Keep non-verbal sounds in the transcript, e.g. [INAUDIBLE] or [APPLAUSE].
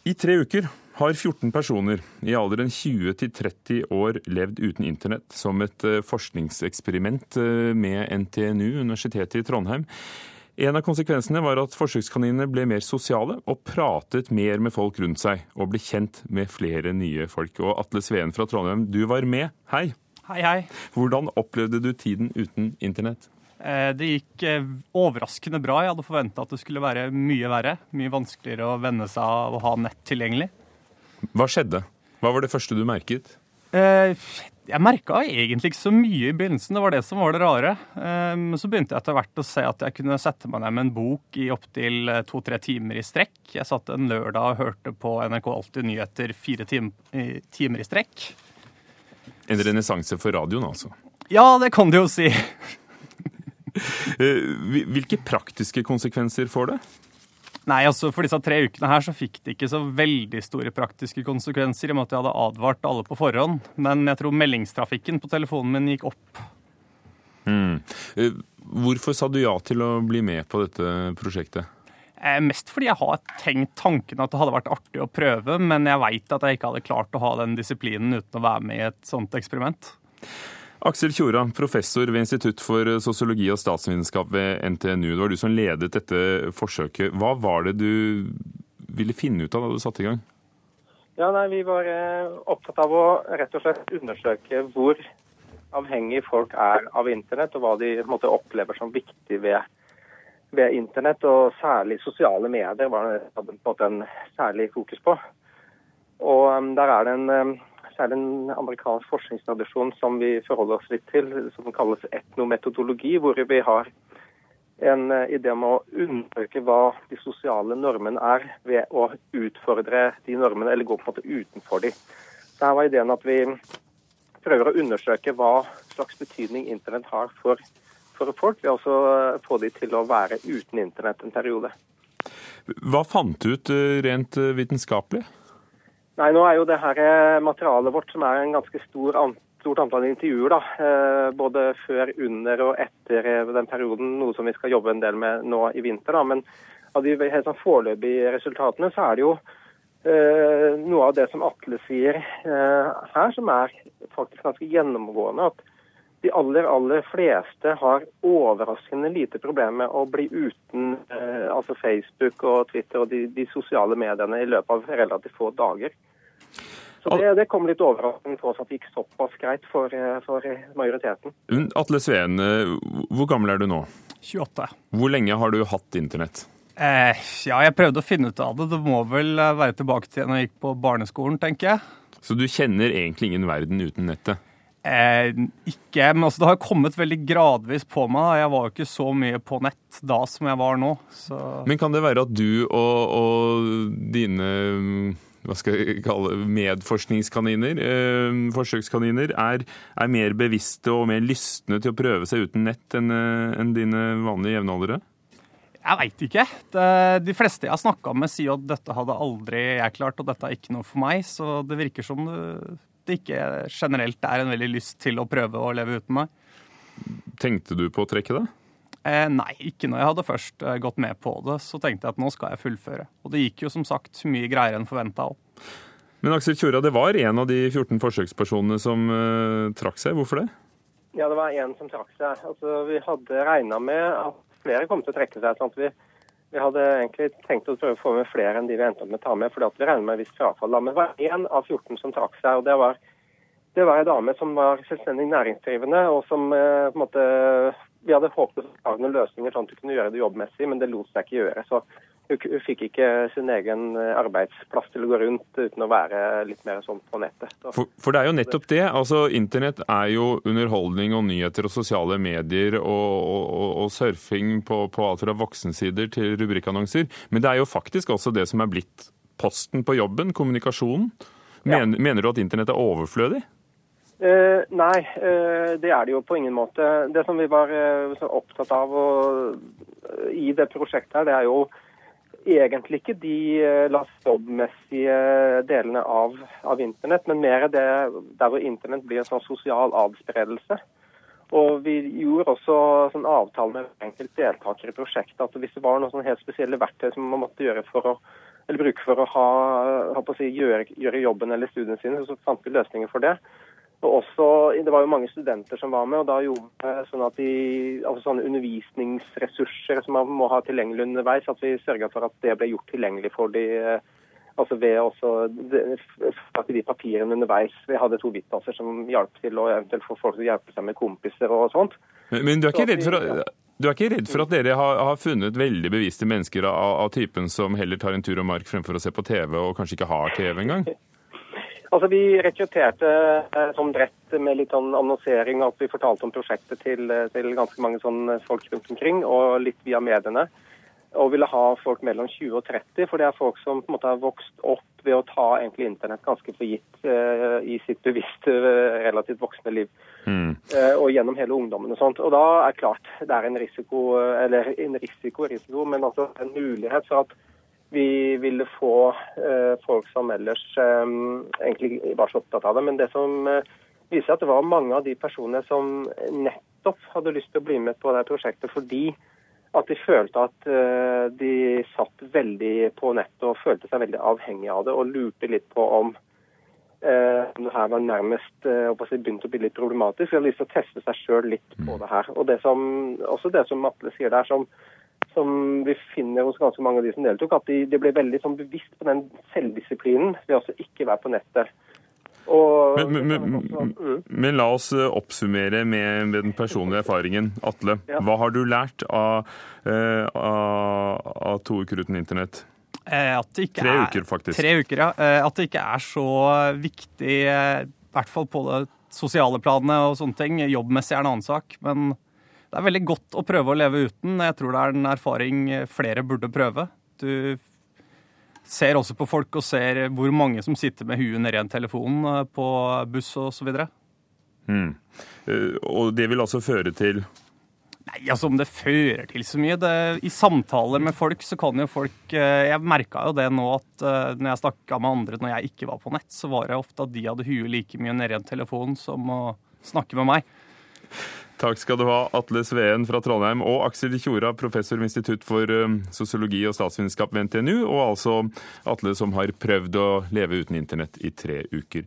I tre uker har 14 personer i alderen 20 til 30 år levd uten internett som et eh, forskningseksperiment eh, med NTNU, Universitetet i Trondheim. En av konsekvensene var at forsøkskaninene ble mer sosiale og pratet mer med folk rundt seg, og ble kjent med flere nye folk. Og Atle Sveen fra Trondheim, du var med. Hei. Hei, hei. Hvordan opplevde du tiden uten internett? Eh, det gikk eh, overraskende bra. Jeg hadde forventa at det skulle være mye verre. Mye vanskeligere å venne seg av å ha nett tilgjengelig. Hva skjedde? Hva var det første du merket? Eh, jeg merka egentlig ikke så mye i begynnelsen, det var det som var det rare. Men så begynte jeg etter hvert å se at jeg kunne sette meg ned med en bok i opptil to-tre timer i strekk. Jeg satt en lørdag og hørte på NRK Alltid nyheter fire timer i strekk. En renessanse for radioen, altså? Ja, det kan du jo si. [LAUGHS] Eh, hvilke praktiske konsekvenser får det? Nei, altså For disse tre ukene her så fikk det ikke så veldig store praktiske konsekvenser, i og med at jeg hadde advart alle på forhånd. Men jeg tror meldingstrafikken på telefonen min gikk opp. Mm. Hvorfor sa du ja til å bli med på dette prosjektet? Eh, mest fordi jeg har tenkt tanken at det hadde vært artig å prøve, men jeg veit at jeg ikke hadde klart å ha den disiplinen uten å være med i et sånt eksperiment. Aksel Tjora, professor ved Institutt for sosiologi og statsvitenskap ved NTNU. Det var du som ledet dette forsøket. Hva var det du ville finne ut av da du satte i gang? Ja, nei, Vi var eh, opptatt av å rett og slett undersøke hvor avhengig folk er av internett, og hva de måte, opplever som viktig ved, ved, internett. Og særlig sosiale medier var det en måte en særlig fokus på. Og um, der er det en um, særlig en amerikansk forskningstradisjon som vi forholder oss litt til, som kalles etnometodologi, hvor vi har en eh, idé om å undersøke hva de sosiale normene er, ved å utfordre de normene, eller gå på en måte utenfor de. Så her var ideen at vi prøver å undersøke hva slags betydning internett har for, for folk, ved å eh, få de til å være uten internett en periode. Hva fant du ut eh, rent vitenskapelig? Nei, nå er jo det her eh, materialet vårt som er en ganske stor stort antall intervjuer. da, eh, Både før, under og etter eh, den perioden, noe som vi skal jobbe en del med nå i vinter. da, Men av de helt sånn foreløpige resultatene så er det jo eh, noe av det som Atle sier eh, her, som er faktisk ganske gjennomgående. at de aller, aller fleste har overraskende lite problemer med å bli uten eh, altså Facebook og Twitter og de, de, sosiale mediene i løpet av relativt få dager. Så det, det, kom litt overraskende på oss at det gikk såpass greit for, eh, for majoriteten. Atle Sveen, eh, hvor gammel er du nå? 28. Hvor lenge har du hatt internett? Eh, ja, jeg prøvde å finne ut av det. Det må vel eh, være tilbake til når jeg gikk på barneskolen, tenker jeg. Så du kjenner egentlig ingen verden uten nettet? Eh, ikke, men altså, det har kommet veldig gradvis på meg. Jeg var jo ikke så mye på nett da som jeg var nå. Så. Men kan det være at du og, og dine hva skal jeg kalle medforskningskaniner, eh, forsøkskaniner, er, er, mer bevisste og mer lystne til å prøve seg uten nett enn eh, en dine vanlige jevnaldrende? Jeg veit ikke. De fleste jeg har snakka med, sier at dette hadde aldri jeg klart, og dette er ikke noe for meg. Så det virker som det det ikke generelt er en veldig lyst til å prøve å leve uten meg. Tenkte du på å trekke det? Eh, nei, ikke når jeg hadde først eh, gått med på det. Så tenkte jeg at nå skal jeg fullføre. Og det gikk jo som sagt mye greiere enn forventa òg. Men Aksel Tjora, det var en av de 14 forsøkspersonene som eh, trakk seg. Hvorfor det? Ja, det var en som trakk seg. Altså, Vi hadde regna med at flere kom til å trekke seg. sånn at vi vi hadde egentlig tenkt å prøve å få med flere enn de vi endte opp med å ta med, fordi vi regner med visst frafall. Men det var én av 14 som trakk seg. og det var det var ei dame som var selvstendig næringsdrivende, og som eh, på en måte Vi hadde håpet å ha noen løsninger sånn at hun kunne gjøre det jobbmessig, men det lot seg ikke gjøre. Så hun fikk ikke sin egen eh, arbeidsplass til å gå rundt uten å være litt mer sånn på nettet. For, for, det er jo nettopp det. altså Internett er jo underholdning og nyheter og sosiale medier og, og, og surfing på, på alt fra voksensider til rubrikkannonser. Men det er jo faktisk også det som er blitt posten på jobben, kommunikasjonen. Men, ja. Mener du at internett er overflødig? Uh, nei, uh, det er det jo på ingen måte. Det som vi var uh, opptatt av i det prosjektet, her, det er jo egentlig ikke de jobbmessige delene av, av, internett, men mer det der hvor internett blir en sånn sosial adspredelse. Og Vi gjorde også sånn avtale med enkelte deltakere i prosjektet at hvis det var noen sånn helt spesielle verktøy som man måtte gjøre for å eller bruke for å ha, å si, gjøre, gjøre, jobben eller studiene sine. Så fant vi løsninger for det. Og også, Det var jo mange studenter som var med, og da gjorde vi sånn at de, altså sånne undervisningsressurser som man må ha tilgjengelig underveis, at vi sørga for at det ble gjort tilgjengelig for de altså ved også de papirene underveis. Vi hadde to VIP-plasser som hjalp til å eventuelt få folk til å hjelpe seg med kompiser og sånt. Men, men du, er ikke redd for, du er ikke redd for at dere har, har funnet veldig bevisste mennesker av, av, typen som heller tar en tur om mark fremfor å se på TV, og kanskje ikke har TV engang? [LAUGHS] Altså, Vi rekrutterte eh, som bredt med litt sånn annonsering, at vi fortalte om prosjektet til, til ganske mange sånn folk rundt omkring, og litt via mediene og ville ha folk mellom 20 og 30, for det er folk som på en måte har vokst opp ved å ta egentlig internett ganske for gitt uh, i sitt bevisste, uh, relativt voksne liv. Mm. Uh, og gjennom hele ungdommen og sånt. Og da er klart det er en risiko, eller en risiko, risiko, men altså en mulighet for at vi ville få folk som ellers um, egentlig var så opptatt av det. Men det som viser at det var mange av de personene som nettopp hadde lyst til å bli med på det prosjektet fordi at de følte at de satt veldig på nettet og følte seg veldig avhengig av det, og lurte litt på om det her var nærmest begynt å bli litt problematisk. De hadde lyst til å teste seg sjøl litt på det her. Og det som, også det som Atle sier der, som, som, vi finner hos ganske mange av de som deltok, at de, de ble veldig sånn, bevisst på den selvdisiplinen ved å ikke være på nettet. Men, men, men, mm. men, la oss eh, oppsummere med, med, den personlige erfaringen. Atle, ja. hva har du lært av, uh, av, av to uker uten internett? Eh, tre uker, faktisk. Tre uker, ja. At det ikke er så viktig, i hvert fall på det sosiale planet og sånne ting. Jobbmessig er en annen sak. Men det er veldig godt å prøve å leve uten. Jeg tror det er en erfaring flere burde prøve. Du ser også på folk og ser hvor mange som sitter med huet nedi en telefon eh, på buss osv. Mm. Eh, og det vil altså føre til Nei, altså Om det fører til så mye det, I samtaler med folk så kan jo folk eh, Jeg merka jo det nå at når jeg snakka med andre når jeg ikke var på nett, så var det ofte at de hadde huet like mye nedi en telefon som å snakke med meg. Takk skal du ha, Atle Sveen fra Trondheim og Aksel Tjora, professor ved Institutt for um, sosiologi og statsvitenskap ved NTNU, og altså Atle som har prøvd å leve uten internett i tre uker.